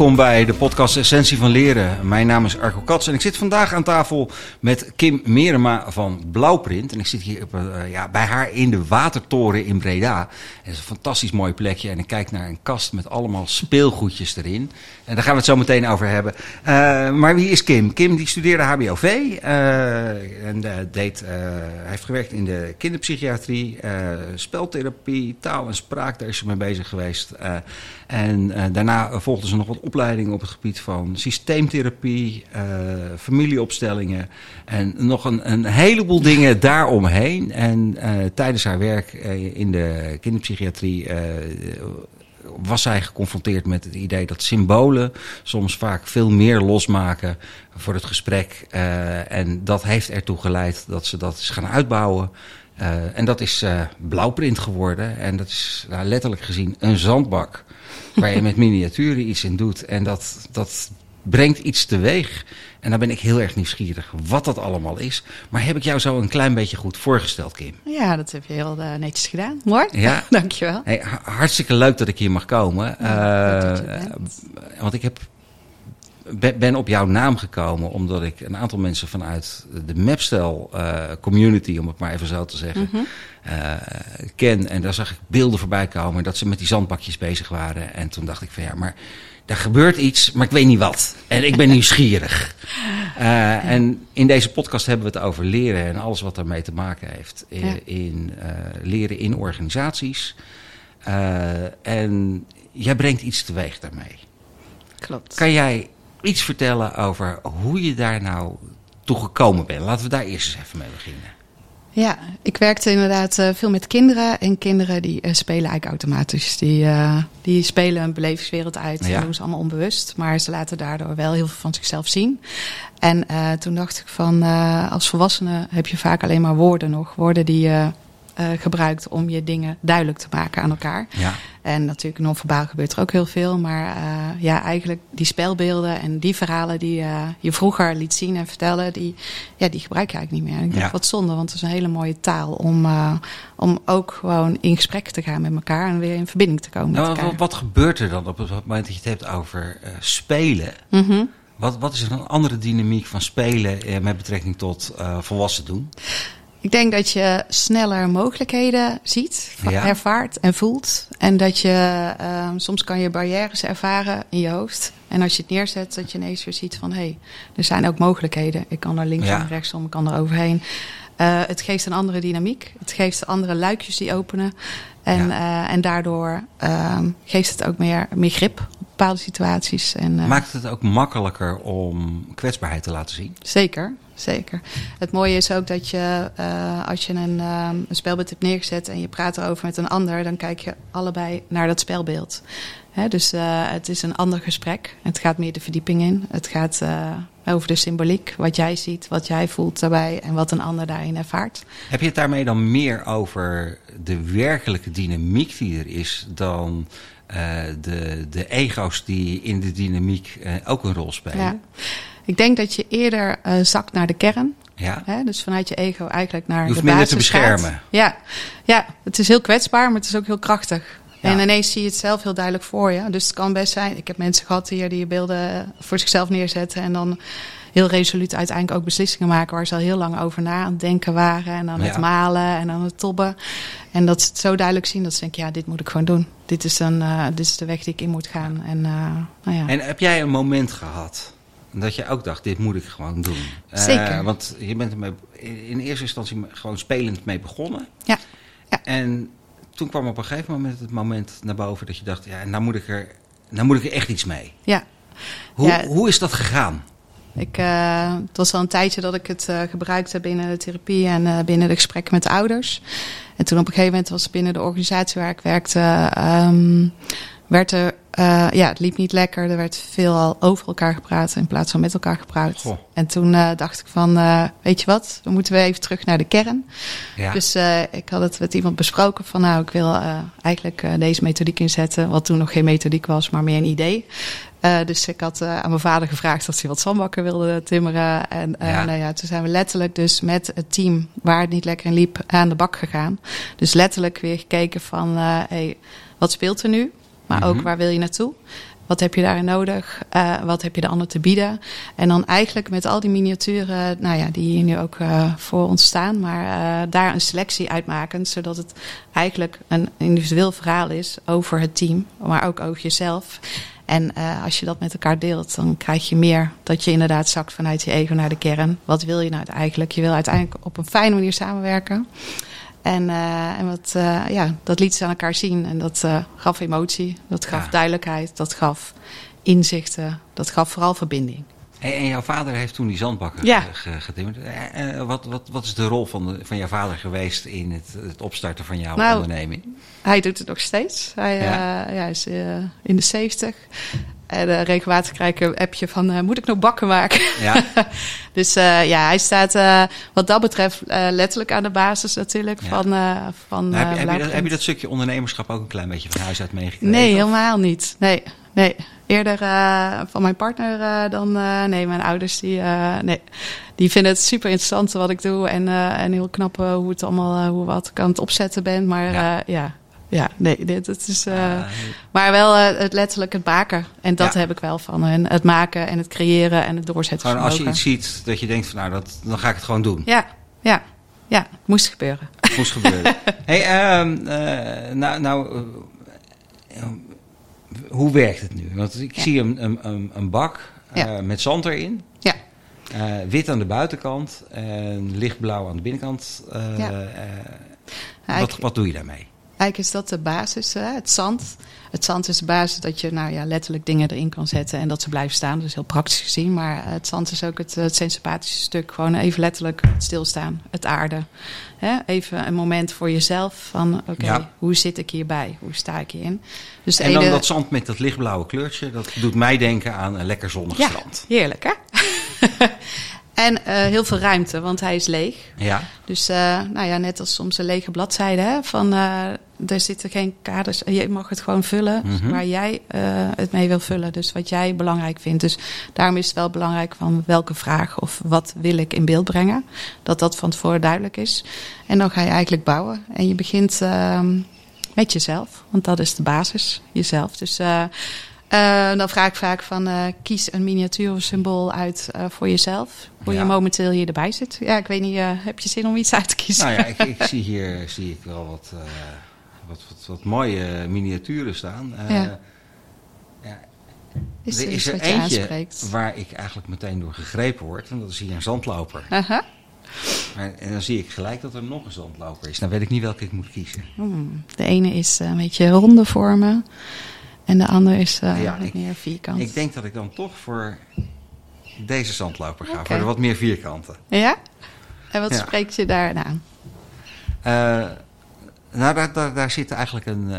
Welkom bij de podcast Essentie van Leren. Mijn naam is Arco Kats en ik zit vandaag aan tafel met Kim Merema van Blauwprint. En ik zit hier op, uh, ja, bij haar in de Watertoren in Breda. Het is een fantastisch mooi plekje en ik kijk naar een kast met allemaal speelgoedjes erin. En daar gaan we het zo meteen over hebben. Uh, maar wie is Kim? Kim die studeerde HBOV uh, en deed, heeft gewerkt in de kinderpsychiatrie, speltherapie, taal en spraak. Daar is ze mee bezig geweest. En daarna volgde ze nog wat opleidingen op het gebied van systeemtherapie, uh, familieopstellingen en nog een, een heleboel dingen daaromheen. En uh, tijdens haar werk in de kinderpsychiatrie was zij geconfronteerd met het idee dat symbolen soms vaak veel meer losmaken voor het gesprek. en dat heeft ertoe geleid dat ze dat is gaan uitbouwen. Uh, en dat is uh, blauwprint geworden. En dat is nou, letterlijk gezien een zandbak waar je met miniaturen iets in doet. En dat, dat brengt iets teweeg. En dan ben ik heel erg nieuwsgierig wat dat allemaal is. Maar heb ik jou zo een klein beetje goed voorgesteld, Kim? Ja, dat heb je heel uh, netjes gedaan. Mooi. Ja. Dankjewel. Hey, hartstikke leuk dat ik hier mag komen. Ja, uh, want ik heb ben op jouw naam gekomen omdat ik een aantal mensen vanuit de Mapstel uh, community, om het maar even zo te zeggen, -hmm. uh, ken. En daar zag ik beelden voorbij komen dat ze met die zandbakjes bezig waren. En toen dacht ik van ja, maar daar gebeurt iets, maar ik weet niet wat. En ik ben nieuwsgierig. Uh, en in deze podcast hebben we het over leren en alles wat daarmee te maken heeft. In, ja. in leren in organisaties. en jij brengt iets teweeg daarmee. Klopt. Kan jij iets vertellen over hoe je daar nou toe gekomen bent? Laten we daar eerst eens even mee beginnen. Ja, ik werkte inderdaad uh, veel met kinderen. En kinderen die uh, spelen eigenlijk automatisch. Die, uh, die spelen een belevingswereld uit. Ja. Dat doen ze allemaal onbewust. Maar ze laten daardoor wel heel veel van zichzelf zien. En toen dacht ik van, als volwassene heb je vaak alleen maar woorden nog. Woorden die je gebruikt om je dingen duidelijk te maken aan elkaar. Ja. En natuurlijk non-verbaal gebeurt er ook heel veel. Maar uh, ja, eigenlijk die spelbeelden en die verhalen die uh, je vroeger liet zien en vertellen, die, ja, die gebruik je eigenlijk niet meer. En ik dacht, Ja. wat zonde, want het is een hele mooie taal om, om ook gewoon in gesprek te gaan met elkaar en weer in verbinding te komen Nou, met elkaar. wat, wat gebeurt er dan op het moment dat je het hebt over spelen? Mm -hmm. Wat, wat is er een andere dynamiek van spelen met betrekking tot uh, volwassen doen? Ik denk dat je sneller mogelijkheden ziet, ja. ervaart en voelt. En dat je uh, soms kan je barrières ervaren in je hoofd. En als je het neerzet, dat je ineens weer ziet van hé, hey, er zijn ook mogelijkheden. Ik kan er linksom Ja. en rechtsom, ik kan er overheen. Uh, het geeft een andere dynamiek. Het geeft andere luikjes die openen. En, Ja. uh, en daardoor um, geeft het ook meer, meer grip op bepaalde situaties. En, uh, Maakt het ook makkelijker om kwetsbaarheid te laten zien? Zeker, zeker. Het mooie is ook dat je, uh, als je een, um, een spelbeeld hebt neergezet en je praat erover met een ander, dan kijk je allebei naar dat spelbeeld. Hè, dus uh, het is een ander gesprek. Het gaat meer de verdieping in. Het gaat uh, over de symboliek, wat jij ziet, wat jij voelt daarbij en wat een ander daarin ervaart. Heb je het daarmee dan meer over de werkelijke dynamiek die er is dan uh, de, de ego's die in de dynamiek uh, ook een rol spelen? Ja. Ik denk dat je eerder uh, zakt naar de kern. Ja. Hè? Dus vanuit je ego eigenlijk naar je hoeft de minder basis te beschermen. Gaat. Ja. ja, het is heel kwetsbaar, maar het is ook heel krachtig. Ja. En ineens zie je het zelf heel duidelijk voor je. Dus het kan best zijn. Ik heb mensen gehad hier die beelden voor zichzelf neerzetten. En dan heel resoluut uiteindelijk ook beslissingen maken waar ze al heel lang over na aan het denken waren. En aan Ja. het malen en aan het tobben. En dat ze het zo duidelijk zien dat ze denken, ja, dit moet ik gewoon doen. Dit is, een, uh, dit is de weg die ik in moet gaan. En, uh, nou ja. En heb jij een moment gehad dat je ook dacht, dit moet ik gewoon doen? Zeker. Uh, want je bent er mee, in eerste instantie gewoon spelend mee begonnen. Ja. ja. En toen kwam op een gegeven moment het moment naar boven dat je dacht, ja, nou moet ik er, nou moet ik er echt iets mee. Ja. Hoe, ja. hoe is dat gegaan? Ik, uh, het was al een tijdje dat ik het uh, gebruikte binnen de therapie en uh, binnen de gesprekken met de ouders. En toen op een gegeven moment was binnen de organisatie waar ik werkte, um, werd er, uh, ja, het liep niet lekker. Er werd veel al over elkaar gepraat in plaats van met elkaar gepraat. Goh. En toen uh, dacht ik van, uh, weet je wat, dan moeten we even terug naar de kern. Ja. Dus ik had het met iemand besproken van, nou, ik wil eigenlijk deze methodiek inzetten. Wat toen nog geen methodiek was, maar meer een idee. Dus ik had aan mijn vader gevraagd of hij wat zandbakken wilde timmeren. En Ja. nou ja, toen zijn we letterlijk dus met het team waar het niet lekker in liep aan de bak gegaan. Dus letterlijk weer gekeken van, hey, wat speelt er nu? Maar Mhm. ook waar wil je naartoe? Wat heb je daarin nodig? Uh, wat heb je de ander te bieden? En dan eigenlijk met al die miniaturen, nou ja, die hier nu ook uh, voor ons staan, maar uh, daar een selectie uitmaken, zodat het eigenlijk een individueel verhaal is over het team, maar ook over jezelf. En als je dat met elkaar deelt, dan krijg je meer dat je inderdaad zakt vanuit je ego naar de kern. Wat wil je nou eigenlijk? Je wil uiteindelijk op een fijne manier samenwerken. En, uh, en wat, uh, ja, dat liet ze aan elkaar zien. En dat gaf emotie, dat gaf ja. duidelijkheid, dat gaf inzichten, dat gaf vooral verbinding. En, en jouw vader heeft toen die zandbakken ja. getimmerd. Uh, wat, wat, wat is de rol van, de, van jouw vader geweest in het, het opstarten van jouw nou, onderneming? Hij doet het nog steeds. Hij, ja. uh, ja, is uh, in de 70. En regelmatig krijg ik een appje van, moet ik nog bakken maken? Ja. dus ja, hij staat wat dat betreft letterlijk aan de basis natuurlijk van, van heb, heb, je dat, heb je dat stukje ondernemerschap ook een klein beetje van huis uit meegekregen? Nee, helemaal niet. Nee, nee eerder uh, van mijn partner uh, dan. Uh, nee, mijn ouders die, nee, die vinden het super interessant wat ik doe. En, en heel knap hoe het allemaal, hoe wat ik aan het opzetten ben. Maar ja, ja, ja, nee, dit het is. maar wel het letterlijk het maken. En dat ja. heb ik wel van. En het maken en het creëren en het doorzetten. Gewoon als je iets ziet dat je denkt van nou, dat, dan ga ik het gewoon doen. Ja, ja. Ja, het moest gebeuren. Het moest gebeuren. hey, um, nou, nou hoe werkt het nu? Want ik ja. zie een, een, een bak ja. uh, met zand erin. Ja. Uh, wit aan de buitenkant en lichtblauw aan de binnenkant. Uh, ja. wat, wat doe je daarmee? Eigenlijk is dat de basis, hè? het zand. Het zand is de basis dat je nou ja, letterlijk dingen erin kan zetten en dat ze blijven staan. Dat is heel praktisch gezien. Maar het zand is ook het, het stuk. Gewoon even letterlijk stilstaan, het aarde. Hè? Even een moment voor jezelf van oké, okay, ja. hoe zit ik hierbij? Hoe sta ik hierin? Dus en dan ene... dat zand met dat lichtblauwe kleurtje, dat doet mij denken aan een lekker zonnig ja, strand. heerlijk hè? En uh, heel veel ruimte, want hij is leeg. Ja. Dus uh, nou ja, net als soms een lege bladzijde. Hè, van, uh, er zitten geen kaders. Je mag het gewoon vullen mm -hmm. waar jij het mee wil vullen. Dus wat jij belangrijk vindt. Dus daarom is het wel belangrijk van welke vraag of wat wil ik in beeld brengen. Dat dat van tevoren duidelijk is. En dan ga je eigenlijk bouwen. En je begint ehm, met jezelf. Want dat is de basis, jezelf. Dus... Uh, dan vraag ik vaak van uh, kies een miniatuursymbool uit uh, voor jezelf. Hoe ja. je momenteel hier erbij zit. Ja, ik weet niet, heb je zin om iets uit te kiezen? Nou ja, ik, ik zie hier zie ik wel wat, wat, wat, wat, mooie miniaturen staan. ja. ja. Is er is er eentje waar ik eigenlijk meteen door gegrepen word. En dat is hier een zandloper. Maar, en dan zie ik gelijk dat er nog een zandloper is. Dan weet ik niet welke ik moet kiezen. Hmm. De ene is een beetje ronde vormen. En de ander is uh, ja, ik, meer vierkant. Ik denk dat ik dan toch voor deze zandloper ga. Okay. Voor de wat meer vierkanten. Ja? En wat ja. spreekt je daar aan? Uh, nou, daar, daar, daar, zit eigenlijk een, uh,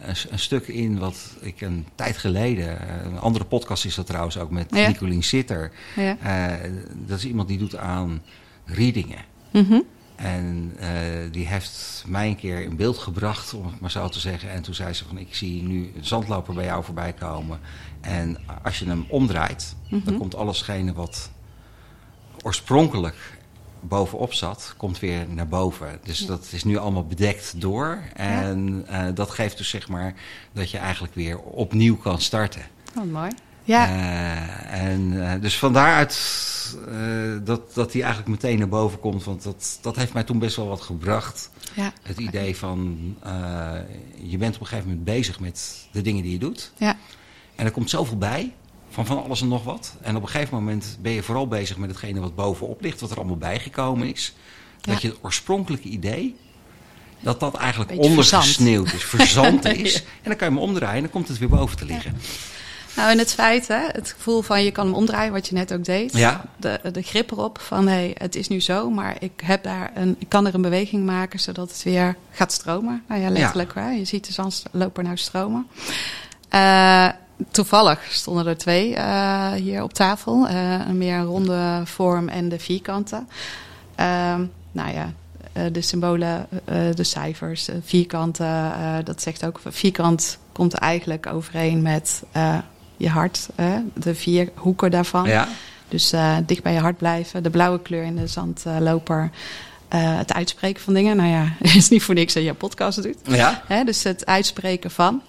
een, een, stuk in wat ik een tijd geleden... Een andere podcast is dat trouwens ook met ja. Nicolien Sitter. Ja. dat is iemand die doet aan readingen. Mm -hmm. En uh, die heeft mij een keer in beeld gebracht, om het maar zo te zeggen. En toen zei ze van, ik zie nu een zandloper bij jou voorbij komen. En als je hem omdraait, mm -hmm. dan komt allesgene wat oorspronkelijk bovenop zat, komt weer naar boven. Dus ja. dat is nu allemaal bedekt door. En ja. uh, dat geeft dus zeg maar dat je eigenlijk weer opnieuw kan starten. Oh, mooi. Ja. Uh, en uh, dus van daaruit uh, dat, dat hij eigenlijk meteen naar boven komt. Want dat, dat heeft mij toen best wel wat gebracht. Ja. Het idee van je bent op een gegeven moment bezig met de dingen die je doet. Ja. En er komt zoveel bij. Van van alles en nog wat. En op een gegeven moment ben je vooral bezig met hetgene wat bovenop ligt. Wat er allemaal bijgekomen is. Ja. Dat je het oorspronkelijke idee dat dat eigenlijk ondergesneeuwd is, verzand is. ja. En dan kan je hem omdraaien en dan komt het weer boven te liggen. Ja. Nou, en het feit, hè, het gevoel van je kan hem omdraaien, wat je net ook deed. Ja. De, de grip erop van hé, hey, het is nu zo, maar ik, heb daar een, ik kan er een beweging maken zodat het weer gaat stromen. Nou ja, letterlijk. Hè, je ziet de zandloper nou stromen. Uh, toevallig stonden er twee uh, hier op tafel. Uh, een meer ronde vorm en de vierkante. nou ja, de symbolen, de cijfers, vierkanten, dat zegt ook, vierkant komt eigenlijk overeen met je hart, de vier hoeken daarvan. Ja. Dus dicht bij je hart blijven, de blauwe kleur in de zandloper. Uh, het uitspreken van dingen. Nou ja, het is niet voor niks dat je podcast doet. Ja. Hè, dus het uitspreken van.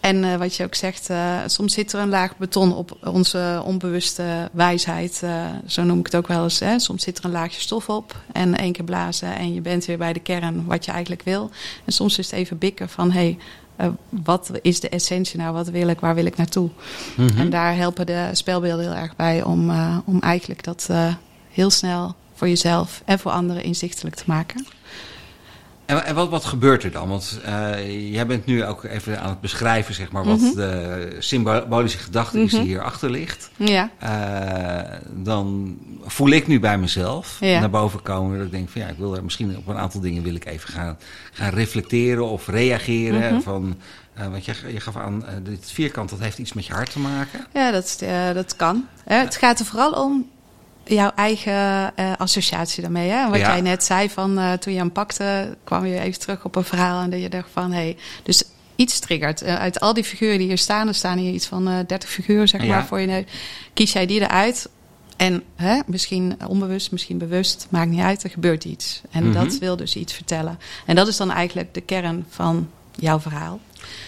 En wat je ook zegt, soms zit er een laag beton op onze onbewuste wijsheid. zo noem ik het ook wel eens. Hè? Soms zit er een laagje stof op en één keer blazen en je bent weer bij de kern wat je eigenlijk wil. En soms is het even bikken van hé, hey, uh, wat is de essentie nou? Wat wil ik? Waar wil ik naartoe? Mhm. En daar helpen de spelbeelden heel erg bij om, uh, om eigenlijk dat uh, heel snel voor jezelf en voor anderen inzichtelijk te maken. En, wat, wat gebeurt er dan? Want uh, jij bent nu ook even aan het beschrijven, zeg maar, wat mhm. de symbolische gedachte is die mhm. hierachter ligt. Ja. Uh, dan voel ik nu bij mezelf naar boven komen dat ik denk van ja, ik wil er misschien op een aantal dingen wil ik even gaan, gaan reflecteren of reageren. Mhm. van, uh, want je, je gaf aan, dit vierkant, dat heeft iets met je hart te maken. Ja, dat, dat kan. het gaat er vooral om jouw eigen uh, associatie daarmee. Hè? Wat jij net zei van uh, toen je hem pakte, kwam je even terug op een verhaal en dat je dacht van hé, hey, dus iets triggert. Uh, uit al die figuren die hier staan, er staan hier iets van 30 figuren zeg maar voor je neus. Kies jij die eruit en hè, misschien onbewust, misschien bewust, maakt niet uit, er gebeurt iets. En mm -hmm. dat wil dus iets vertellen. En dat is dan eigenlijk de kern van jouw verhaal.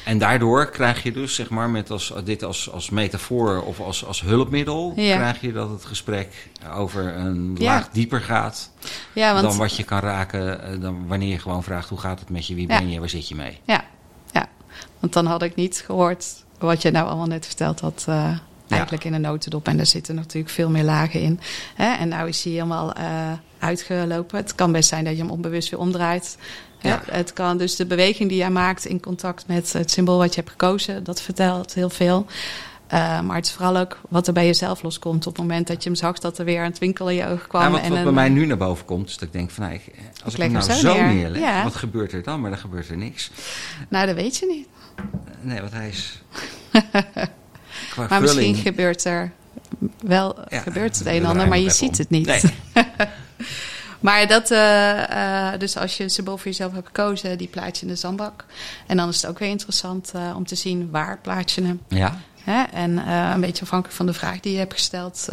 En daardoor krijg je dus, zeg maar, met als, dit als, als metafoor of als, als hulpmiddel, krijg je dat het gesprek over een laag dieper gaat ja, want, dan wat je kan raken eh, dan wanneer je gewoon vraagt hoe gaat het met je, wie ben je, waar zit je mee? Ja, ja. want dan had ik niet gehoord wat je nou allemaal net verteld had. Uh, eigenlijk in een notendop. En daar zitten natuurlijk veel meer lagen in. Hè? En nou is hij helemaal uh, uitgelopen. Het kan best zijn dat je hem onbewust weer omdraait. Ja. Het kan dus de beweging die jij maakt in contact met het symbool wat je hebt gekozen, dat vertelt heel veel. Uh, maar het is vooral ook wat er bij jezelf loskomt op het moment dat je hem zag dat er weer een twinkel in je ogen kwam. Ja, wat, wat bij mij nu naar boven komt, is dat ik denk van nou, als ik, hem nou zo, neerleg, wat gebeurt er dan? Maar dan gebeurt er niks. Nou, dat weet je niet. Nee, want hij is... maar misschien gebeurt er wel gebeurt het een en ander, maar je ziet het niet. Nee. Maar dat, uh, dus als je een symbool voor jezelf hebt gekozen, die plaats je in de zandbak. En dan is het ook weer interessant uh, om te zien waar plaats je hem. Ja. Hè? En uh, een beetje afhankelijk van de vraag die je hebt gesteld.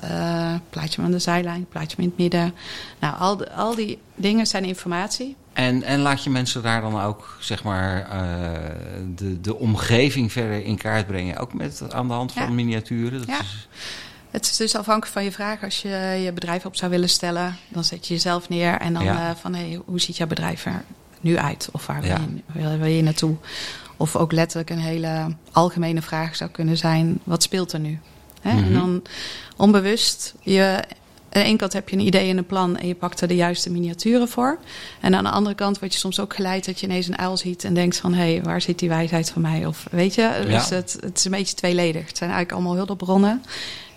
plaats je hem aan de zijlijn, plaats je hem in het midden. Nou, al, de, al die dingen zijn informatie. En, en laat je mensen daar dan ook, zeg maar, de, de omgeving verder in kaart brengen? Ook met, aan de hand van ja. miniaturen? Dat ja. Is... Het is dus afhankelijk van je vraag. Als je je bedrijf op zou willen stellen, dan zet je jezelf neer en dan ja. uh, van hey, hoe ziet jouw bedrijf er nu uit? Of waar ja. wil, je, wil je naartoe? Of ook letterlijk een hele algemene vraag zou kunnen zijn: wat speelt er nu? Hè? Mm -hmm. En mhm. dan onbewust, je, aan de ene kant heb je een idee en een plan en je pakt er de juiste miniaturen voor. En aan de andere kant word je soms ook geleid dat je ineens een uil ziet en denkt van hé, hey, waar zit die wijsheid van mij? Of weet je, dus ja. het, het is een beetje tweeledig. Het zijn eigenlijk allemaal hulpbronnen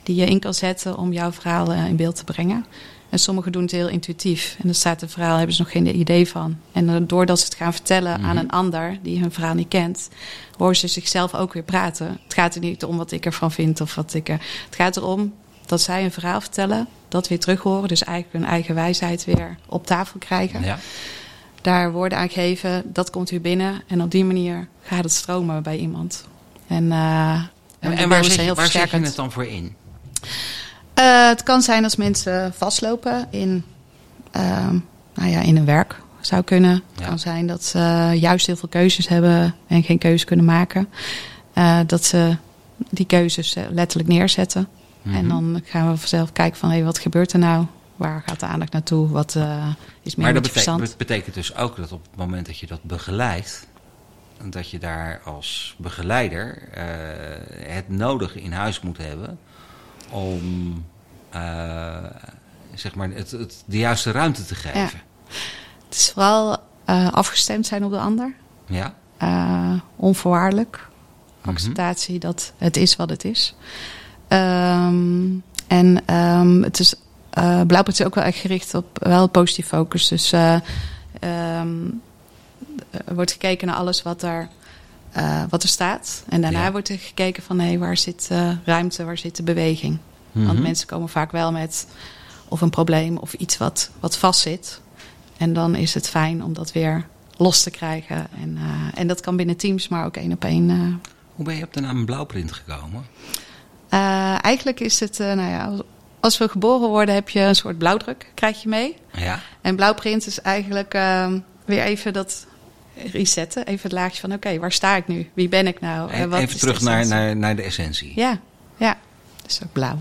die je in kan zetten om jouw verhaal in beeld te brengen. En sommigen doen het heel intuïtief. En dan staat een verhaal, hebben ze nog geen idee van. En doordat ze het gaan vertellen aan mhm. een ander die hun verhaal niet kent, horen ze zichzelf ook weer praten. Het gaat er niet om wat ik ervan vind of wat ik er. Het gaat erom dat zij een verhaal vertellen, dat weer terug horen. Dus eigenlijk hun eigen wijsheid weer op tafel krijgen. Ja. Daar woorden aan geven, dat komt weer binnen. En op die manier gaat het stromen bij iemand. En, uh, en, en waar, zet, waar zet je het dan voor in? Uh, het kan zijn als mensen vastlopen in, uh, nou ja, in hun werk. Zou kunnen. Het kan zijn dat ze juist heel veel keuzes hebben en geen keuze kunnen maken. Uh, dat ze die keuzes letterlijk neerzetten. Mm -hmm. En dan gaan we vanzelf kijken van hey, wat gebeurt er nou? Waar gaat de aandacht naartoe? Wat is meer Maar dat betekent, betekent dus ook dat op het moment dat je dat begeleidt, dat je daar als begeleider het nodige in huis moet hebben om uh, zeg maar het, het, de juiste ruimte te geven. Ja. Het is vooral uh, afgestemd zijn op de ander. Ja. Uh, onvoorwaardelijk. Acceptatie mm -hmm. dat het is wat het is. Um, en um, het is uh, Blauwpunt is ook wel echt gericht op wel positief focus. Dus um, er wordt gekeken naar alles wat er uh, wat er staat. En daarna ja. wordt er gekeken van hé, waar zit uh, ruimte, waar zit de beweging. Mm -hmm. Want mensen komen vaak wel met of een probleem of iets wat, wat vastzit. En dan is het fijn om dat weer los te krijgen. En, uh, en dat kan binnen teams, maar ook één op één. Hoe ben je op de naam Blauwprint gekomen? eigenlijk is het, nou ja, als we geboren worden heb je een soort blauwdruk, krijg je mee. Ja. En blauwprint is eigenlijk weer even dat resetten. Even het laagje van, oké, waar sta ik nu? Wie ben ik nou? Uh, wat even terug naar, naar, naar de essentie. Ja, ja. Dus ook blauw.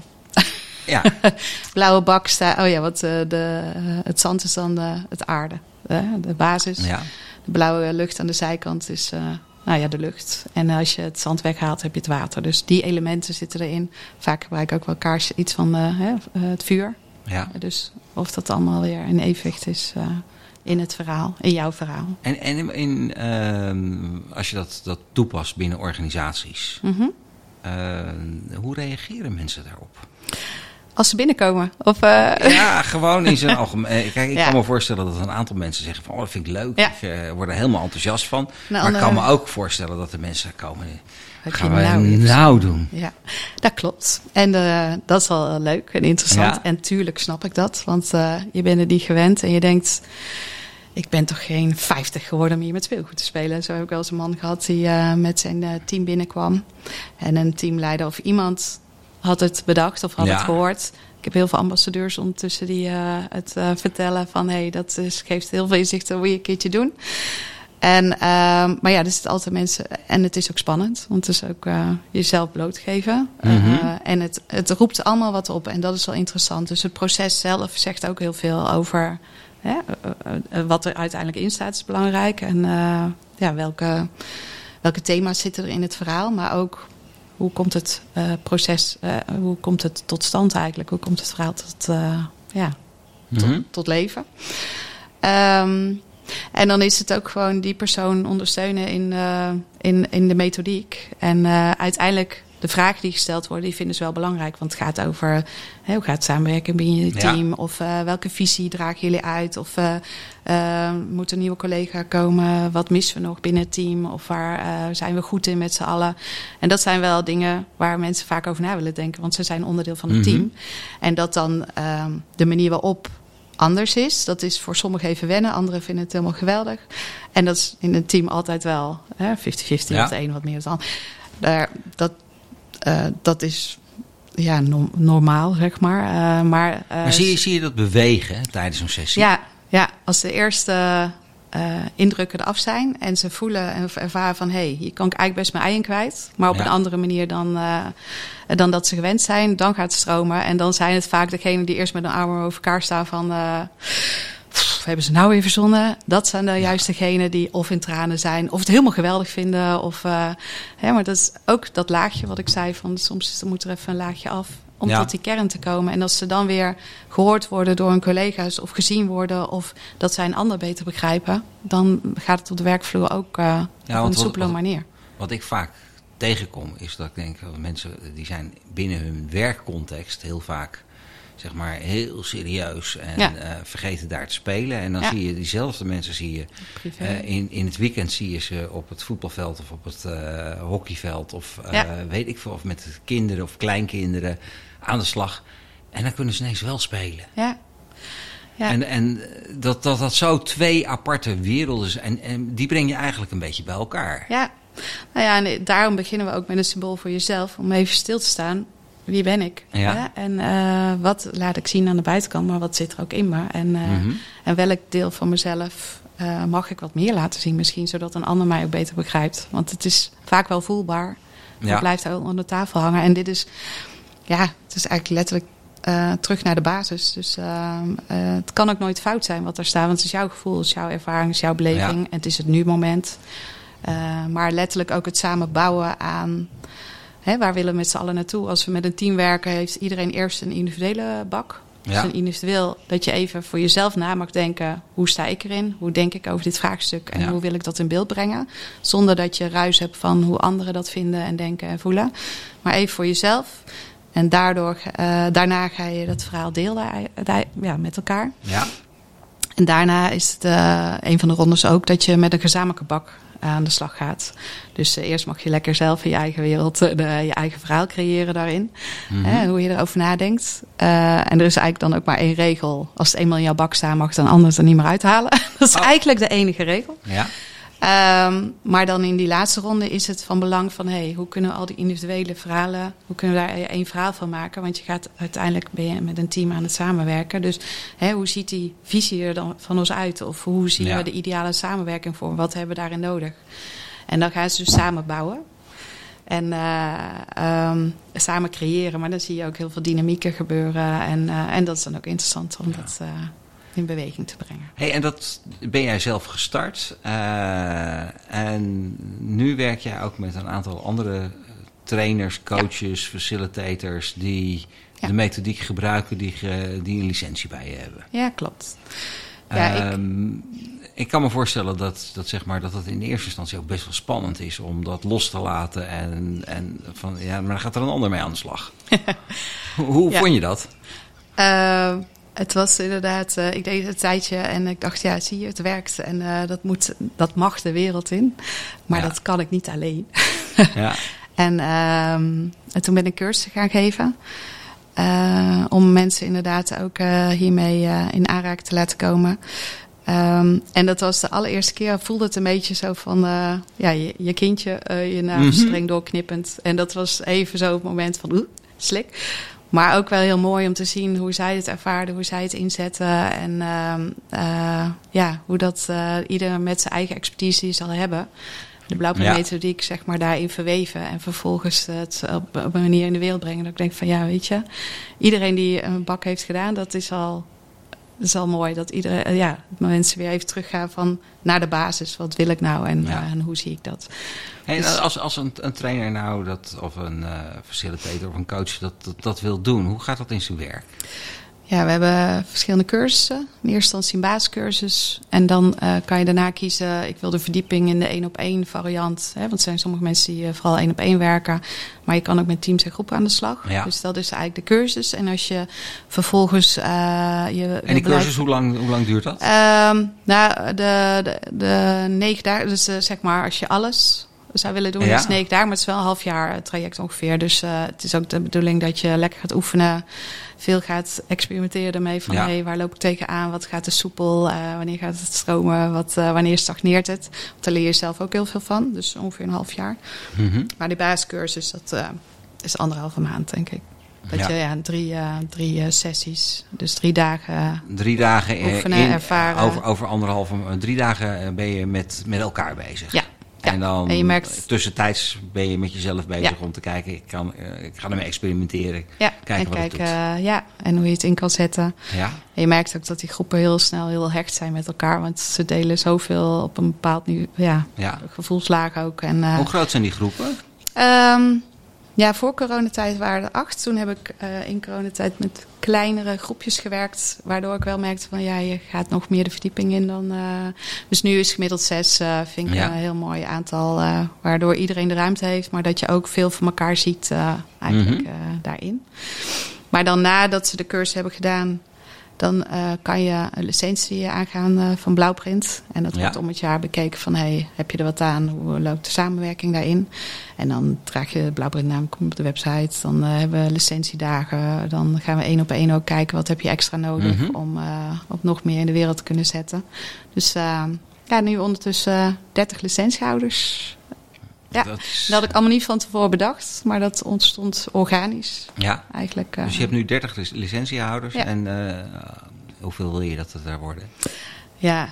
Ja. Blauwe bak staat. Oh ja, wat uh, de, het zand is dan de, het aarde. de basis. Ja. De blauwe lucht aan de zijkant is nou ja, de lucht. En als je het zand weghaalt, heb je het water. Dus die elementen zitten erin. Vaak gebruik ik ook wel kaars, iets van het vuur. Ja. Dus of dat allemaal weer in evenwicht is in het verhaal, in jouw verhaal. En, en in, uh, als je dat, dat toepast binnen organisaties, mm -hmm. uh, hoe reageren mensen daarop? Als ze binnenkomen? Of, uh... Ja, gewoon in zijn algemeen. Kijk, ik kan me voorstellen dat een aantal mensen zeggen van... oh, dat vind ik leuk. Ja. Ik word er helemaal enthousiast van. Nou, maar ik kan me ook voorstellen dat er mensen komen... Wat gaan we nou, nou doen? Ja, dat klopt. En uh, dat is wel leuk en interessant. Ja. En tuurlijk snap ik dat. Want uh, je bent er niet gewend en je denkt ik ben toch geen 50 geworden om hier met speelgoed te spelen. Zo heb ik wel eens een man gehad die uh, met zijn uh, team binnenkwam. En een teamleider of iemand had het bedacht of had ja. het gehoord. Ik heb heel veel ambassadeurs ondertussen die uh, het vertellen van... hé, hey, dat is, geeft heel veel inzicht hoe je een keertje doen. En, ehm, maar ja, er zitten altijd mensen... En het is ook spannend, want het is ook jezelf blootgeven. Mm -hmm. en het, het roept allemaal wat op en dat is wel interessant. Dus het proces zelf zegt ook heel veel over Hè, eh, eh, wat er uiteindelijk in staat is belangrijk. En uh, ja, welke, welke thema's zitten er in het verhaal. Maar ook hoe komt het uh, proces, hoe komt het tot stand eigenlijk? Hoe komt het verhaal tot, ja, tot, mm -hmm. tot, leven? Um, en dan is het ook gewoon die persoon ondersteunen in, in, in de methodiek. En uiteindelijk de vragen die gesteld worden, die vinden ze wel belangrijk. Want het gaat over hè, hoe gaat het samenwerken binnen je team? Of uh, welke visie dragen jullie uit? Of uh, uh, moet een nieuwe collega komen? Wat missen we nog binnen het team? Of waar zijn we goed in met z'n allen? En dat zijn wel dingen waar mensen vaak over na willen denken. Want ze zijn onderdeel van het mm -hmm. team. En dat dan ehm, de manier waarop anders is. Dat is voor sommigen even wennen, anderen vinden het helemaal geweldig. En dat is in een team altijd wel 50-50, ja. een wat meer dan. Daar, dat, dat is ja, no normaal, zeg maar. Uh, maar, uh, maar zie, je, zie je dat bewegen tijdens zo'n sessie? Ja, ja, als de eerste indrukken eraf zijn en ze voelen en ervaren van... hé, hey, hier kan ik eigenlijk best mijn ei in kwijt. Maar op ja. een andere manier dan, dan dat ze gewend zijn. Dan gaat het stromen. En dan zijn het vaak degenen die eerst met een arm over elkaar staan van hebben ze nou weer verzonnen? Dat zijn de ja. juist degenen die of in tranen zijn, of het helemaal geweldig vinden. Of, uh, hè, maar dat is ook dat laagje wat ik zei van soms moet er even een laagje af om ja. tot die kern te komen. En als ze dan weer gehoord worden door hun collega's of gezien worden of dat zij een ander beter begrijpen, dan gaat het op de werkvloer ook uh, ja, op een soepele manier. Wat ik vaak tegenkom is dat ik denk dat mensen die zijn binnen hun werkcontext heel vaak zeg maar heel serieus en ja. uh, vergeten daar te spelen. En dan ja. zie je diezelfde mensen zie je uh, in, in het weekend zie je ze op het voetbalveld of op het uh, hockeyveld of ja. weet ik veel, of met kinderen of kleinkinderen aan de slag. En dan kunnen ze ineens wel spelen. Ja. Ja. En, en dat, dat dat zo twee aparte werelden zijn. En, en die breng je eigenlijk een beetje bij elkaar. Ja, nou ja, en daarom beginnen we ook met een symbool voor jezelf. Om even stil te staan wie ben ik? Ja. En uh, wat laat ik zien aan de buitenkant, maar wat zit er ook in me? En, uh, mm -hmm. en welk deel van mezelf uh, mag ik wat meer laten zien misschien, zodat een ander mij ook beter begrijpt? Want het is vaak wel voelbaar. Ja. Het blijft onder de tafel hangen. En dit is, ja, het is eigenlijk letterlijk terug naar de basis. Dus ehm, het kan ook nooit fout zijn wat er staat, want het is jouw gevoel, het is jouw ervaring, het is jouw beleving. Ja. En het is het nu-moment. maar letterlijk ook het samen bouwen aan Hè, waar willen we met z'n allen naartoe? Als we met een team werken, heeft iedereen eerst een individuele bak. Dus ja. een individueel dat je even voor jezelf na mag denken: hoe sta ik erin? Hoe denk ik over dit vraagstuk? En ja. hoe wil ik dat in beeld brengen? Zonder dat je ruis hebt van hoe anderen dat vinden en denken en voelen. Maar even voor jezelf. En daardoor, uh, daarna ga je dat verhaal delen ja, met elkaar. Ja. En daarna is het uh, een van de rondes ook dat je met een gezamenlijke bak aan de slag gaat. Dus uh, eerst mag je lekker zelf in je eigen wereld uh, de, je eigen verhaal creëren daarin. Mm -hmm. hè, hoe je erover nadenkt. Uh, en er is eigenlijk dan ook maar één regel. Als het eenmaal in jouw bak staat, mag het een ander er niet meer uithalen. dat is oh. eigenlijk de enige regel. Ja. Um, maar dan in die laatste ronde is het van belang van... Hey, hoe kunnen we al die individuele verhalen... hoe kunnen we daar één verhaal van maken? Want je gaat uiteindelijk ben je met een team aan het samenwerken. Dus hoe ziet die visie er dan van ons uit? Of hoe zien we de ideale samenwerking voor? Wat hebben we daarin nodig? En dan gaan ze dus samen bouwen. En uh, um, samen creëren. Maar dan zie je ook heel veel dynamieken gebeuren. En, uh, en dat is dan ook interessant om ja. dat uh, in beweging te brengen. Hey, en dat ben jij zelf gestart. en nu werk jij ook met een aantal andere trainers, coaches, ja. facilitators... die ja. de methodiek gebruiken die, die een licentie bij je hebben. Ja, klopt. Ja, um, ik ik kan me voorstellen dat, dat, zeg maar, dat het in eerste instantie ook best wel spannend is om dat los te laten. En, en van, ja, maar dan gaat er een ander mee aan de slag. Hoe ja. vond je dat? Uh, het was inderdaad, uh, ik deed het een tijdje en ik dacht, ja, zie je, het werkt. En uh, dat, moet, dat mag de wereld in. Maar ja. dat kan ik niet alleen. ja. en, en toen ben ik cursussen gaan geven. Uh, om mensen inderdaad ook hiermee in aanraking te laten komen. Um, en dat was de allereerste keer, voelde het een beetje zo van ja, je, je kindje, je naam mm -hmm. streng doorknippend. En dat was even zo het moment van oeh, slik. Maar ook wel heel mooi om te zien hoe zij het ervaarden, hoe zij het inzetten. En ja, hoe dat ieder met zijn eigen expertise zal hebben de blauwpuntmethodiek ja. zeg maar daarin verweven en vervolgens het op, op, een manier in de wereld brengen. Dat ik denk van ja, weet je, iedereen die een bak heeft gedaan, dat is al, is al mooi. Dat iedereen, ja, mensen weer even teruggaan van naar de basis. Wat wil ik nou en, ja. uh, en hoe zie ik dat? Dus, als als een, een, trainer nou dat, of een uh, facilitator of een coach dat, dat, dat wil doen, hoe gaat dat in zijn werk? Ja, we hebben verschillende cursussen. In eerste instantie een basiscursus. En dan uh, kan je daarna kiezen, ik wil de verdieping in de één op één variant. Hè, want er zijn sommige mensen die uh, vooral één op één werken. Maar je kan ook met teams en groepen aan de slag. Ja. Dus dat is eigenlijk de cursus. En als je vervolgens... Uh, je en die cursus, hoe lang, hoe lang duurt dat? Um, nou, de, de, de negen dagen, dus zeg maar als je alles zou willen doen, ja. is negen dagen. Maar het is wel een half jaar traject ongeveer. Dus uh, het is ook de bedoeling dat je lekker gaat oefenen. Veel gaat experimenteren ermee. Van ja. hey, waar loop ik tegenaan? Wat gaat er soepel? Uh, wanneer gaat het stromen? Wat, uh, wanneer stagneert het? Want daar leer je zelf ook heel veel van. Dus ongeveer een half jaar. Mm -hmm. Maar die basiscursus, dat is anderhalve maand, denk ik. Dat ja. je ja, drie, uh, drie uh, sessies, dus drie dagen. Drie dagen oefenen, in, ervaren. Over, over anderhalve, drie dagen ben je met, met elkaar bezig. Ja, ja, en dan en je merkt... tussentijds ben je met jezelf bezig ja. om te kijken, ik, kan, uh, ik ga ermee experimenteren. Ja, kijken en wat kijken, het doet. Uh, ja, en hoe je het in kan zetten. Ja. En je merkt ook dat die groepen heel snel heel hecht zijn met elkaar. Want ze delen zoveel op een bepaald niveau, ja, ja. gevoelslaag ook. En, uh, hoe groot zijn die groepen? Um, ja, voor coronatijd waren er acht. Toen heb ik uh, in coronatijd met kleinere groepjes gewerkt. Waardoor ik wel merkte van ja, je gaat nog meer de verdieping in dan. Uh, dus nu is gemiddeld zes, uh, vind ik ja. een heel mooi aantal. waardoor iedereen de ruimte heeft, maar dat je ook veel van elkaar ziet eigenlijk mm -hmm. daarin. Maar dan nadat ze de cursus hebben gedaan, dan uh, kan je een licentie aangaan uh, van Blauwprint. En dat wordt ja. om het jaar bekeken van, hey, heb je er wat aan? Hoe loopt de samenwerking daarin? En dan draag je de Blauwprintnaam, kom op de website. Dan uh, hebben we licentiedagen. Dan gaan we één op één ook kijken, wat heb je extra nodig... Mm -hmm. om op nog meer in de wereld te kunnen zetten. Dus ja, nu ondertussen 30 licentiehouders... Ja, dat, is... dat, had ik allemaal niet van tevoren bedacht, maar dat ontstond organisch. Ja, eigenlijk. Uh, dus je hebt nu 30 licentiehouders ja. en uh, hoeveel wil je dat het er worden? Ja.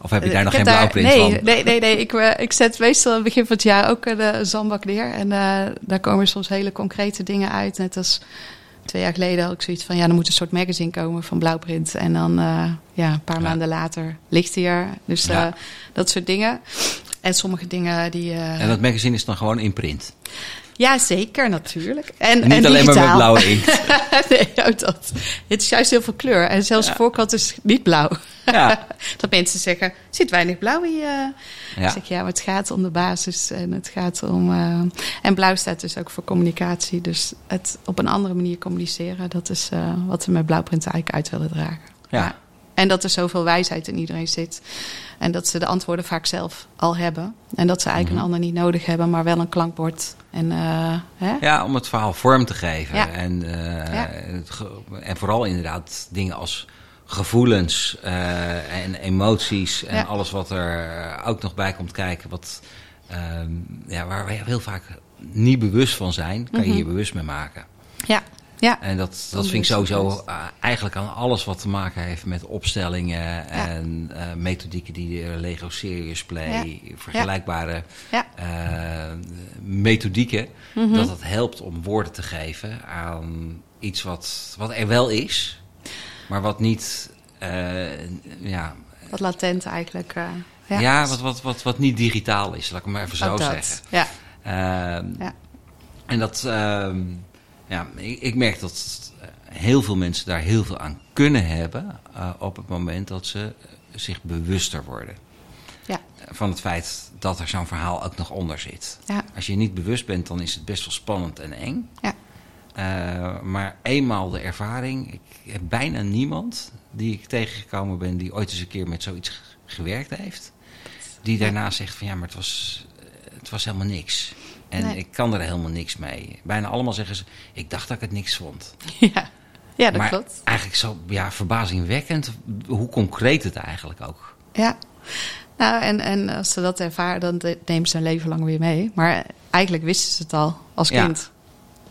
Of heb je daar nog geen blauwprint nee, van? Nee, nee, nee. Ik, uh, ik zet meestal aan het begin van het jaar ook de zandbak neer. En daar komen soms hele concrete dingen uit. Net als twee jaar geleden had ik zoiets van... ja, er moet een soort magazine komen van Blauwprint. En dan ja, een paar ja. maanden later ligt hij er. Dus dat soort dingen. En sommige dingen die... Uh... En dat magazine is dan gewoon in print? Ja, zeker, natuurlijk. En, en niet en alleen maar met blauwe inkt. nee, ook dat. Het is juist heel veel kleur. En zelfs ja. de voorkant is niet blauw. Ja. dat mensen zeggen, er zit weinig blauw in je... Ja. Dan zeg ik, ja, maar het gaat om de basis. En het gaat om... Uh... En blauw staat dus ook voor communicatie. Dus het op een andere manier communiceren. Dat is uh, wat we met blauwprint eigenlijk uit willen dragen. Ja. En dat er zoveel wijsheid in iedereen zit. En dat ze de antwoorden vaak zelf al hebben. En dat ze eigenlijk mm -hmm. een ander niet nodig hebben, maar wel een klankbord. En, uh, hè? Ja, om het verhaal vorm te geven. Ja. En, uh, ja. het, en vooral inderdaad dingen als gevoelens en emoties en alles wat er ook nog bij komt kijken, wat, ehm, ja, waar we heel vaak niet bewust van zijn, kan je mhm. je bewust mee maken. Ja. Ja. En dat, dat vind ik sowieso uh, eigenlijk aan alles wat te maken heeft met opstellingen en uh, methodieken die de Lego Serious Play, vergelijkbare uh, methodieken, mhm. dat het helpt om woorden te geven aan iets wat, wat er wel is, maar wat niet, ja... Wat latent eigenlijk. ja, ja wat, wat, wat, wat niet digitaal is, laat ik maar even zo zeggen. Ja. Ehm, ja. En dat, ehm, ja, ik, ik, merk dat heel veel mensen daar heel veel aan kunnen hebben uh, op het moment dat ze zich bewuster worden. Ja. Van het feit dat er zo'n verhaal ook nog onder zit. Ja. Als je niet bewust bent, dan is het best wel spannend en eng. Ja. Uh, maar eenmaal de ervaring, ik heb bijna niemand die ik tegengekomen ben die ooit eens een keer met zoiets gewerkt heeft. Die daarna zegt van ja, maar het was het was helemaal niks. En ik kan er helemaal niks mee. Bijna allemaal zeggen ze, ik dacht dat ik het niks vond. Ja, ja dat maar klopt. eigenlijk zo ja, verbazingwekkend hoe concreet het eigenlijk ook. Ja, nou en, en als ze dat ervaren, dan nemen ze een leven lang weer mee. Maar eigenlijk wisten ze het al als kind.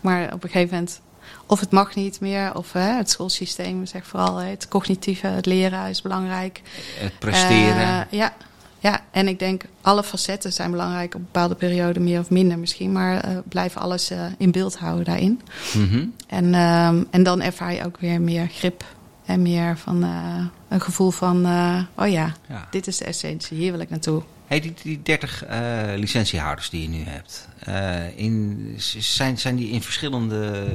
Maar op een gegeven moment, of het mag niet meer, of hè, het schoolsysteem zegt vooral het cognitieve, het leren is belangrijk. Het presteren. Uh, ja, ja, en ik denk alle facetten zijn belangrijk op bepaalde perioden, meer of minder misschien. Maar uh, blijf alles uh, in beeld houden daarin. Mhm. en, uh, en dan ervaar je ook weer meer grip en meer van uh, een gevoel van: oh ja, ja, dit is de essentie, hier wil ik naartoe. Hey, die, die 30 licentiehouders die je nu hebt, in, zijn, zijn die in verschillende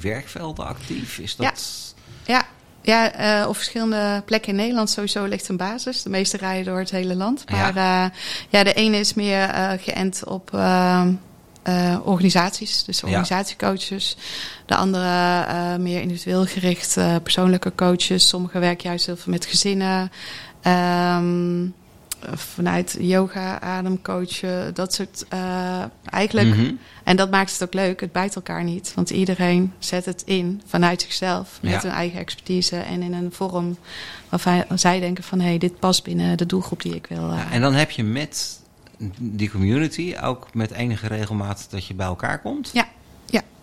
werkvelden actief? Is dat... Ja, ja ja, uh, op verschillende plekken in Nederland sowieso ligt een basis. De meeste rijden door het hele land. Maar ja, uh, ja de ene is meer uh, geënt op organisaties, dus organisatiecoaches. De andere meer individueel gericht, persoonlijke coaches. Sommigen werken juist heel veel met gezinnen. Um, vanuit yoga, ademcoachen, dat soort. Uh, eigenlijk. Mhm. En dat maakt het ook leuk. Het bijt elkaar niet. Want iedereen zet het in vanuit zichzelf. Met hun eigen expertise. En in een vorm waarvan zij denken van... hé, hey, dit past binnen de doelgroep die ik wil. Uh... Ja, en dan heb je met die community ook met enige regelmaat dat je bij elkaar komt? Ja,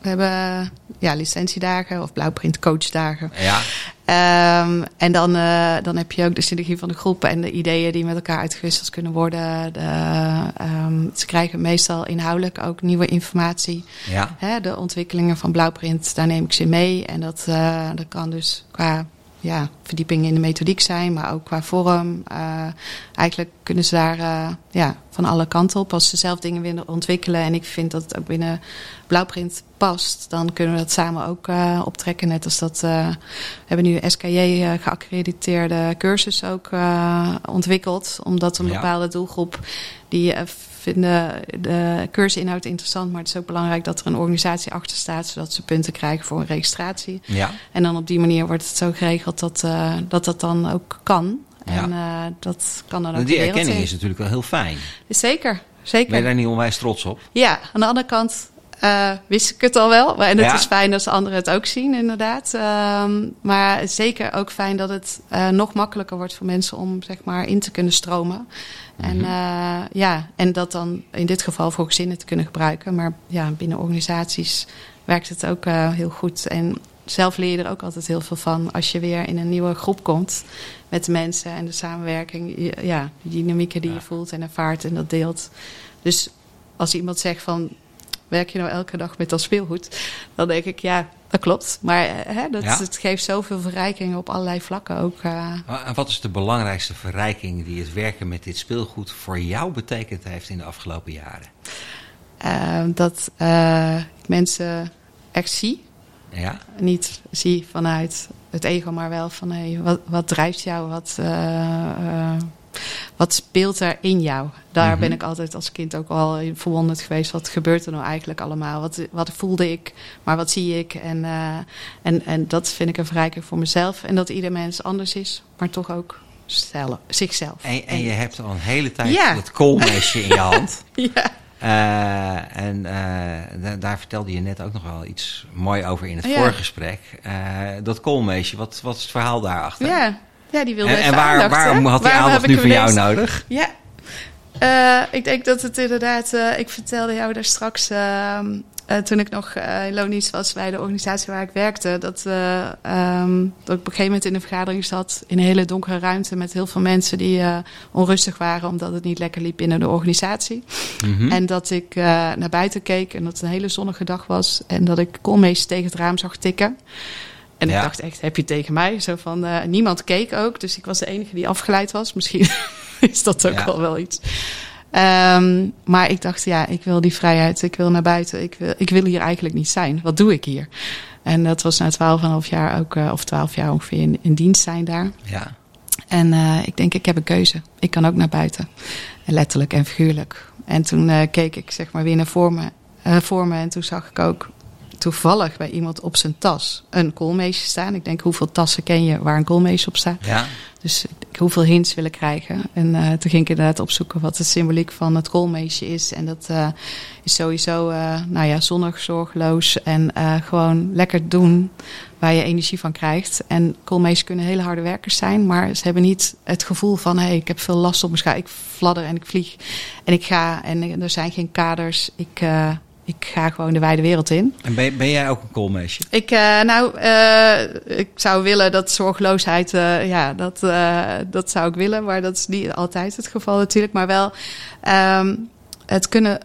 we hebben ja, licentiedagen of blauwprint coachdagen. Ja. Um, en dan, uh, dan heb je ook de synergie van de groepen en de ideeën die met elkaar uitgewisseld kunnen worden. De, um, ze krijgen meestal inhoudelijk ook nieuwe informatie. Ja. Hè, de ontwikkelingen van blauwprint, daar neem ik ze mee. En dat, uh, dat kan dus qua ja, verdieping in de methodiek zijn, maar ook qua vorm. Uh, eigenlijk kunnen ze daar uh, ja, van alle kanten op. Als ze zelf dingen willen ontwikkelen en ik vind dat het ook binnen Blauwprint past, dan kunnen we dat samen ook uh, optrekken. Net als dat we hebben nu SKJ geaccrediteerde cursus ook ontwikkeld, omdat een bepaalde doelgroep die vinden de cursusinhoud interessant, maar het is ook belangrijk dat er een organisatie achter staat, zodat ze punten krijgen voor een registratie. Ja. En dan op die manier wordt het zo geregeld dat uh, dat, dat dan ook kan. Ja. En uh, dat kan dan ook. Die erkenning is natuurlijk wel heel fijn. Zeker, zeker. Ben je daar niet onwijs trots op? Ja, aan de andere kant uh, wist ik het al wel. En het ja. is fijn als anderen het ook zien, inderdaad. Um, maar zeker ook fijn dat het uh, nog makkelijker wordt voor mensen om zeg maar in te kunnen stromen. En, uh, ja, en dat dan in dit geval voor gezinnen te kunnen gebruiken. Maar ja, binnen organisaties werkt het ook heel goed. En zelf leer je er ook altijd heel veel van als je weer in een nieuwe groep komt met de mensen en de samenwerking. Ja, de dynamieken die ja. je voelt en ervaart en dat deelt. Dus als iemand zegt van werk je nou elke dag met dat speelgoed? Dan denk ik, ja, dat klopt. Maar hè, dat, ja. het geeft zoveel verrijkingen op allerlei vlakken ook. Uh... En wat is de belangrijkste verrijking die het werken met dit speelgoed voor jou betekend heeft in de afgelopen jaren? Uh, dat uh, ik mensen echt zie. Ja. Niet zie vanuit het ego, maar wel van hey, wat, wat drijft jou? Wat, wat speelt er in jou? Daar mm-hmm. ben ik altijd als kind ook al verwonderd geweest. Wat gebeurt er nou eigenlijk allemaal? Wat, wat voelde ik, maar wat zie ik? En, uh, en, en dat vind ik een verrijking voor mezelf. En dat ieder mens anders is, maar toch ook zelf, zichzelf. En, en je hebt al een hele tijd ja. dat koolmesje in je hand. ja. en daar vertelde je net ook nog wel iets mooi over in het ja. voorgesprek. dat koolmeesje, wat, wat is het verhaal daarachter? Ja, ja die wilde En, en waar, aandacht, waarom had hij aandacht nu van jou nodig? Ja, ik denk dat het inderdaad... ik vertelde jou daar straks ehm, uh, toen ik nog in was bij de organisatie waar ik werkte, dat, um, dat ik op een gegeven moment in een vergadering zat in een hele donkere ruimte met heel veel mensen die onrustig waren omdat het niet lekker liep binnen de organisatie. Mm -hmm. En dat ik naar buiten keek en dat het een hele zonnige dag was en dat ik koolmees tegen het raam zag tikken. En ja. ik dacht echt, heb je tegen mij? Zo van, niemand keek ook, dus ik was de enige die afgeleid was. Misschien is dat ook ja. wel wel iets. Um, maar ik dacht, ja, ik wil die vrijheid, ik wil naar buiten, ik wil, ik wil hier eigenlijk niet zijn. Wat doe ik hier? En dat was na twaalf en half jaar ook, uh, of twaalf jaar ongeveer in, in dienst zijn daar. Ja. En uh, ik denk, ik heb een keuze. Ik kan ook naar buiten. Letterlijk en figuurlijk. En toen keek ik zeg maar weer naar voor me, voor me en toen zag ik ook toevallig bij iemand op zijn tas een koolmeesje staan. Ik denk, hoeveel tassen ken je waar een koolmeesje op staat? Ja. Dus hoeveel hints willen krijgen. En uh, toen ging ik inderdaad opzoeken wat de symboliek van het koolmeesje is. En dat uh, is sowieso, uh, nou ja, zonnig, zorgeloos en gewoon lekker doen waar je energie van krijgt. En koolmeesjes kunnen hele harde werkers zijn, maar ze hebben niet het gevoel van, hé, hey, ik heb veel last op mijn schaar. Ik fladder en ik vlieg en ik ga en er zijn geen kaders. Ik ik ga gewoon de wijde wereld in. En ben, ben jij ook een koolmeisje? Ik, uh, nou, uh, ik zou willen dat zorgeloosheid, uh, ja, dat, dat zou ik willen. Maar dat is niet altijd het geval natuurlijk. Maar wel um, het kunnen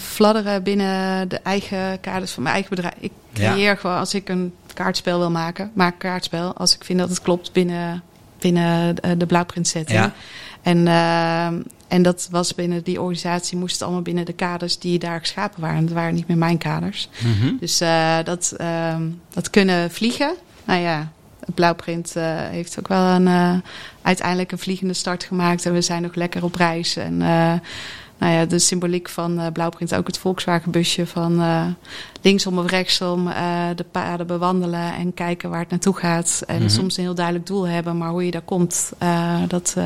fladderen binnen de eigen kaders van mijn eigen bedrijf. Ik creëer ja. gewoon, als ik een kaartspel wil maken, maak een kaartspel. Als ik vind dat het klopt binnen, binnen de blauwprint setting. Ja. En ehm, en dat was binnen die organisatie, moest het allemaal binnen de kaders die daar geschapen waren. Dat waren niet meer mijn kaders. Mm -hmm. Dus uh, dat, uh, dat kunnen vliegen. Nou ja, Blauwprint uh, heeft ook wel een, uh, uiteindelijk een vliegende start gemaakt. En we zijn nog lekker op reis. En nou ja, de symboliek van uh, Blauwprint ook het Volkswagenbusje van uh, linksom of rechtsom uh, de paden bewandelen en kijken waar het naartoe gaat. En Mhm. mm -hmm. soms een heel duidelijk doel hebben, maar hoe je daar komt, dat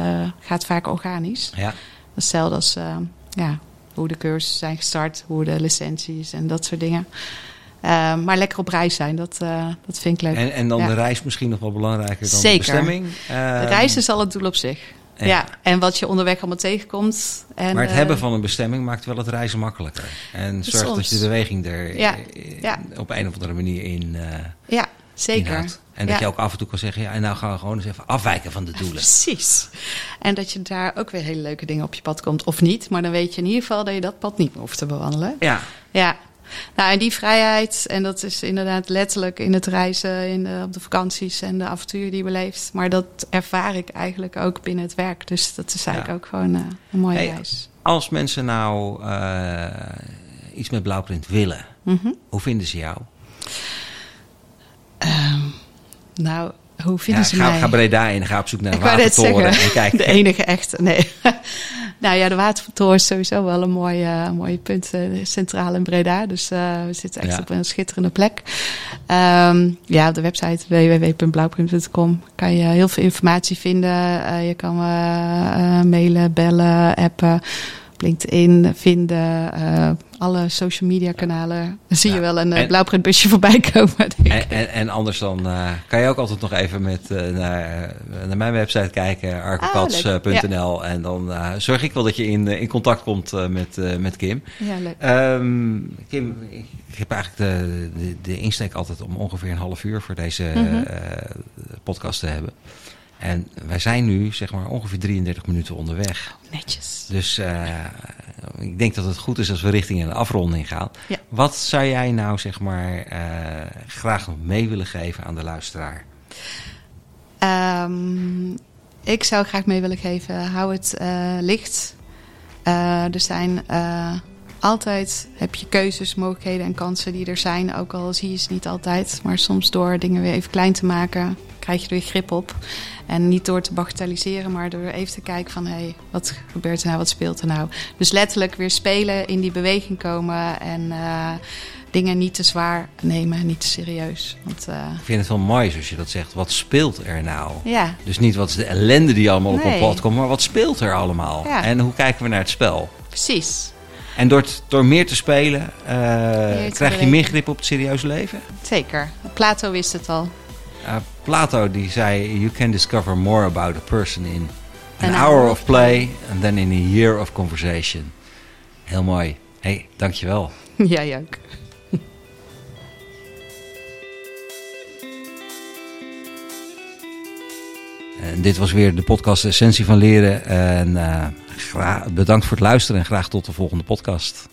gaat vaak organisch. Ja. Hetzelfde als ja, hoe de cursussen zijn gestart, hoe de licenties en dat soort dingen. Uh, maar lekker op reis zijn, dat, uh, dat vind ik leuk. En, en dan ja. de reis misschien nog wel belangrijker dan Zeker. de bestemming? Uh, de reis is al het doel op zich. Ja. ja. en wat je onderweg allemaal tegenkomt. En, maar het hebben van een bestemming maakt wel het reizen makkelijker. En zorgt soms. dat je de beweging er ja. ja. op een of andere manier in. ja, zeker. Inhoudt. En dat je ook af en toe kan zeggen, ja, en nou gaan we gewoon eens even afwijken van de doelen. Precies. En dat je daar ook weer hele leuke dingen op je pad komt, of niet. Maar dan weet je in ieder geval dat je dat pad niet meer hoeft te bewandelen. Ja. Ja. Nou, en die vrijheid, en dat is inderdaad letterlijk in het reizen, in de, op de vakanties en de avonturen die je beleeft. Maar dat ervaar ik eigenlijk ook binnen het werk. Dus dat is eigenlijk ja. ook gewoon uh, een mooie hey, reis. Als mensen nou uh, iets met blauwprint willen, mm -hmm. hoe vinden ze jou? Um, nou, hoe vinden ja, ze ga, mij? Ga Breda in, ga op zoek naar een ik watertoren en kijk. De enige echte, nee. Nou ja, de watertoren is sowieso wel een mooi, uh, mooi punt. Uh, centraal in Breda. Dus uh, we zitten echt Ja. op een schitterende plek. Um, ja, op de website www.blauwprint.com kan je heel veel informatie vinden. Uh, je kan mailen, bellen, appen. LinkedIn vinden. Alle social media kanalen. Zie je wel een uh, En- blauwprintbusje voorbij komen. Denk ik. En, en, en anders dan eh, kan je ook altijd nog even met, eh, naar, eh, naar mijn website kijken, arcocats.nl. en dan eh, zorg ik wel dat je in, eh, in contact komt eh, met, eh, met Kim. ja, leuk. Ehm, Kim, ik heb eigenlijk de, de, de insteek altijd om ongeveer een half uur voor deze Mhm. eh, podcast te hebben. En wij zijn nu zeg maar ongeveer 33 minuten onderweg. Netjes. Dus eh, ik denk dat het goed is als we richting een afronding gaan. Ja. Wat zou jij nou zeg maar eh, graag nog mee willen geven aan de luisteraar? Um, ik zou graag mee willen geven, hou het uh, licht. Er zijn altijd, heb je keuzes, mogelijkheden en kansen die er zijn. Ook al zie je ze niet altijd. Maar soms door dingen weer even klein te maken, krijg je er weer grip op. En niet door te bagatelliseren, maar door even te kijken van... hé, hey, wat gebeurt er nou, wat speelt er nou? Dus letterlijk weer spelen, in die beweging komen en... Uh, dingen niet te zwaar nemen, niet te serieus. Want, uh, Ik vind het wel mooi zoals je dat zegt. Wat speelt er nou? ja, Dus niet wat is de ellende die allemaal op een pad komt, maar wat speelt er allemaal? Ja. En hoe kijken we naar het spel? precies. En door, door meer te spelen, uh, krijg je meer grip op het serieuze leven? Zeker. Plato wist het al. Uh, Plato die zei, you can discover more about a person in an, hour, of play than in a year of conversation. Heel mooi. hey, dankjewel. Jij ook. En dit was weer de podcast Essentie van Leren. En uh, bedankt voor het luisteren en graag tot de volgende podcast.